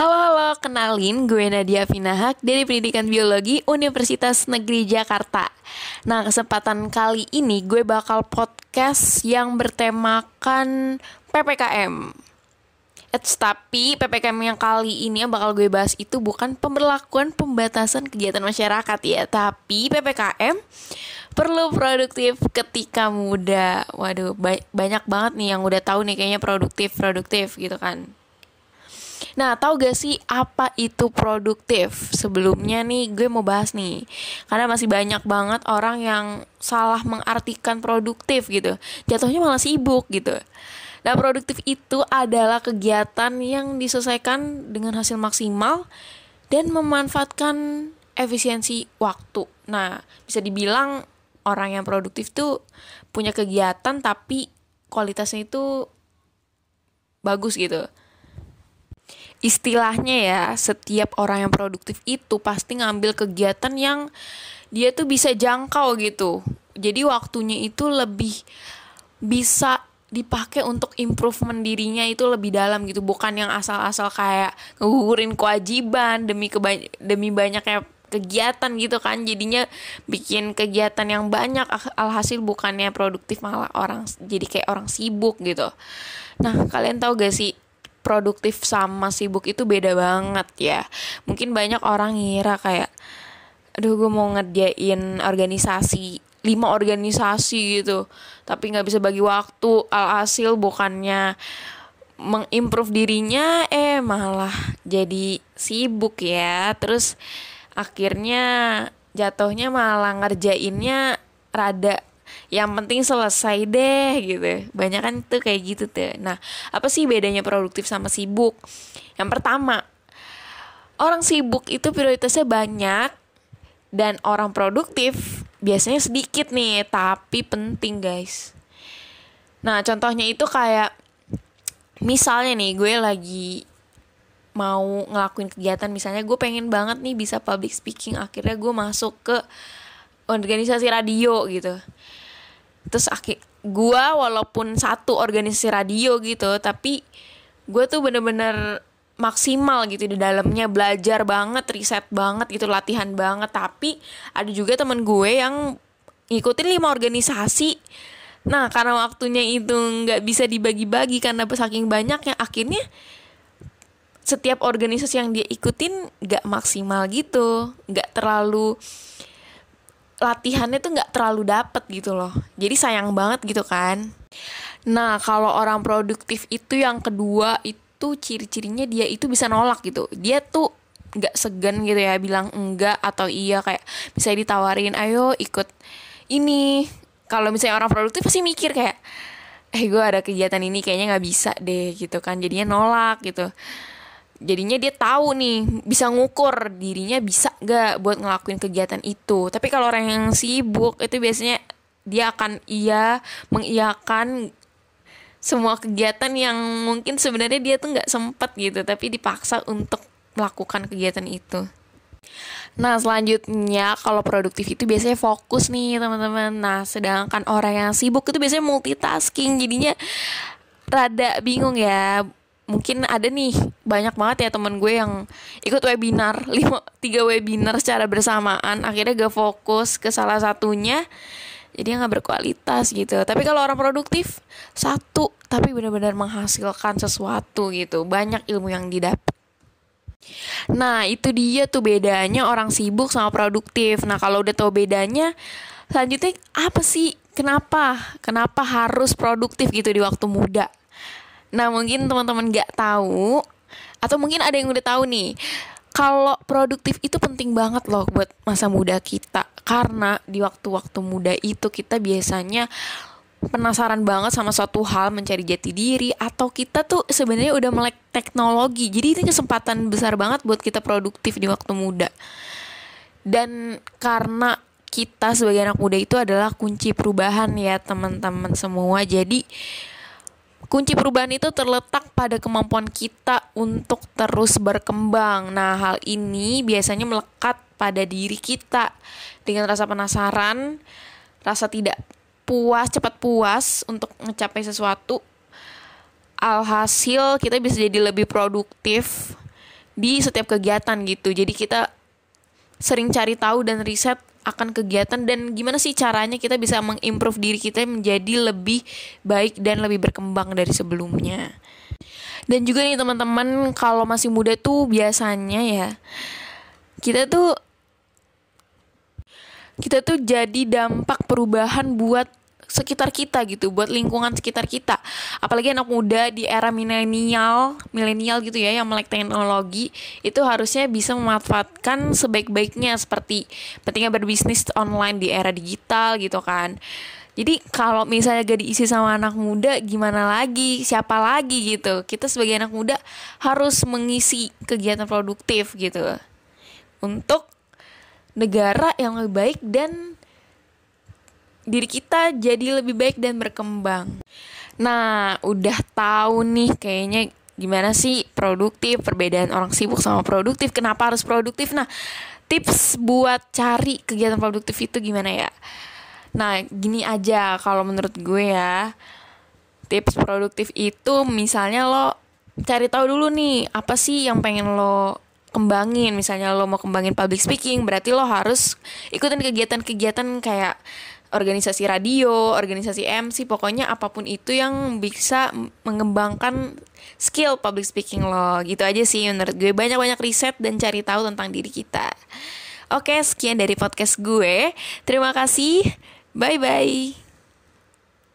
Halo halo, kenalin gue Nadia Finahak dari Pendidikan Biologi Universitas Negeri Jakarta. Nah, kesempatan kali ini gue bakal podcast yang bertemakan PPKM. Eits, tapi PPKM yang kali ini yang bakal gue bahas itu bukan pemberlakuan pembatasan kegiatan masyarakat ya, tapi PPKM perlu produktif ketika muda. Waduh, ba banyak banget nih yang udah tahu nih kayaknya produktif produktif gitu kan. Nah, tahu gak sih apa itu produktif? Sebelumnya nih gue mau bahas nih. Karena masih banyak banget orang yang salah mengartikan produktif gitu. Jatuhnya malah sibuk gitu. Nah, produktif itu adalah kegiatan yang diselesaikan dengan hasil maksimal dan memanfaatkan efisiensi waktu. Nah, bisa dibilang orang yang produktif tuh punya kegiatan tapi kualitasnya itu bagus gitu. Istilahnya ya, setiap orang yang produktif itu pasti ngambil kegiatan yang dia tuh bisa jangkau gitu. Jadi waktunya itu lebih bisa dipakai untuk improvement dirinya itu lebih dalam gitu. Bukan yang asal-asal kayak ngegugurin kewajiban demi keba demi banyaknya kegiatan gitu kan. Jadinya bikin kegiatan yang banyak alhasil bukannya produktif malah orang jadi kayak orang sibuk gitu. Nah kalian tahu gak sih produktif sama sibuk itu beda banget ya. Mungkin banyak orang ngira kayak aduh gue mau ngerjain organisasi lima organisasi gitu. Tapi nggak bisa bagi waktu alhasil bukannya mengimprove dirinya eh malah jadi sibuk ya. Terus akhirnya jatuhnya malah ngerjainnya rada yang penting selesai deh gitu. Banyak kan tuh kayak gitu tuh. Nah apa sih bedanya produktif sama sibuk? Yang pertama orang sibuk itu prioritasnya banyak dan orang produktif biasanya sedikit nih tapi penting guys. Nah contohnya itu kayak misalnya nih gue lagi mau ngelakuin kegiatan misalnya gue pengen banget nih bisa public speaking akhirnya gue masuk ke organisasi radio gitu terus akhir gue walaupun satu organisasi radio gitu tapi gue tuh bener-bener maksimal gitu di dalamnya. Belajar banget riset banget gitu latihan banget. Tapi ada juga temen gue yang ngikutin lima organisasi. Nah karena waktunya itu nggak bisa dibagi-bagi karena saking banyaknya akhirnya setiap organisasi yang dia ikutin gak maksimal gitu. Gak terlalu latihannya tuh gak terlalu dapet gitu loh. Jadi sayang banget gitu kan. Nah kalau orang produktif itu yang kedua itu ciri-cirinya dia itu bisa nolak gitu. Dia tuh gak segan gitu ya bilang enggak atau iya kayak bisa ditawarin ayo ikut ini. Kalau misalnya orang produktif pasti mikir kayak eh gue ada kegiatan ini kayaknya nggak bisa deh gitu kan. Jadinya nolak gitu jadinya dia tahu nih bisa ngukur dirinya bisa gak buat ngelakuin kegiatan itu. Tapi kalau orang yang sibuk itu biasanya dia akan iya mengiyakan semua kegiatan yang mungkin sebenarnya dia tuh nggak sempet gitu tapi dipaksa untuk melakukan kegiatan itu. Nah selanjutnya kalau produktif itu biasanya fokus nih teman-teman. Nah sedangkan orang yang sibuk itu biasanya multitasking. Jadinya rada bingung ya mungkin ada nih banyak banget ya temen gue yang ikut webinar lima tiga webinar secara bersamaan akhirnya gak fokus ke salah satunya jadi nggak berkualitas gitu. Tapi kalau orang produktif satu tapi benar-benar menghasilkan sesuatu gitu banyak ilmu yang didapat nah itu dia tuh bedanya orang sibuk sama produktif. Nah kalau udah tahu bedanya selanjutnya apa sih? Kenapa? Kenapa harus produktif gitu di waktu muda Nah mungkin teman-teman nggak tahu atau mungkin ada yang udah tahu nih kalau produktif itu penting banget loh buat masa muda kita. Karena di waktu-waktu muda itu kita biasanya penasaran banget sama suatu hal mencari jati diri atau kita tuh sebenarnya udah melek teknologi. Jadi itu kesempatan besar banget buat kita produktif di waktu muda. Dan karena kita sebagai anak muda itu adalah kunci perubahan ya teman-teman semua. Jadi Kunci perubahan itu terletak pada kemampuan kita untuk terus berkembang. Nah, hal ini biasanya melekat pada diri kita dengan rasa penasaran, rasa tidak puas, cepat puas untuk mencapai sesuatu. Alhasil kita bisa jadi lebih produktif di setiap kegiatan gitu jadi kita sering cari tahu dan riset akan kegiatan dan gimana sih caranya kita bisa mengimprove diri kita menjadi lebih baik dan lebih berkembang dari sebelumnya. Dan juga nih teman-teman kalau masih muda tuh biasanya ya kita tuh kita tuh jadi dampak perubahan buat sekitar kita gitu buat lingkungan sekitar kita. Apalagi anak muda di era milenial milenial gitu ya yang melek teknologi itu harusnya bisa memanfaatkan sebaik-baiknya seperti pentingnya berbisnis online di era digital gitu kan. Jadi kalau misalnya gak diisi sama anak muda gimana lagi? Siapa lagi gitu? Kita sebagai anak muda harus mengisi kegiatan produktif gitu. Untuk negara yang lebih baik dan diri kita jadi lebih baik dan berkembang. Nah, udah tahu nih kayaknya gimana sih produktif, perbedaan orang sibuk sama produktif, kenapa harus produktif? Nah, tips buat cari kegiatan produktif itu gimana ya? Nah, gini aja kalau menurut gue ya. Tips produktif itu misalnya lo cari tahu dulu nih, apa sih yang pengen lo kembangin misalnya lo mau kembangin public speaking berarti lo harus ikutin kegiatan-kegiatan kayak organisasi radio, organisasi MC, pokoknya apa pun itu yang bisa mengembangkan skill public speaking lo. Gitu aja sih menurut gue. Banyak-banyak riset dan cari tahu tentang diri kita. Oke, sekian dari podcast gue. Terima kasih. Bye-bye.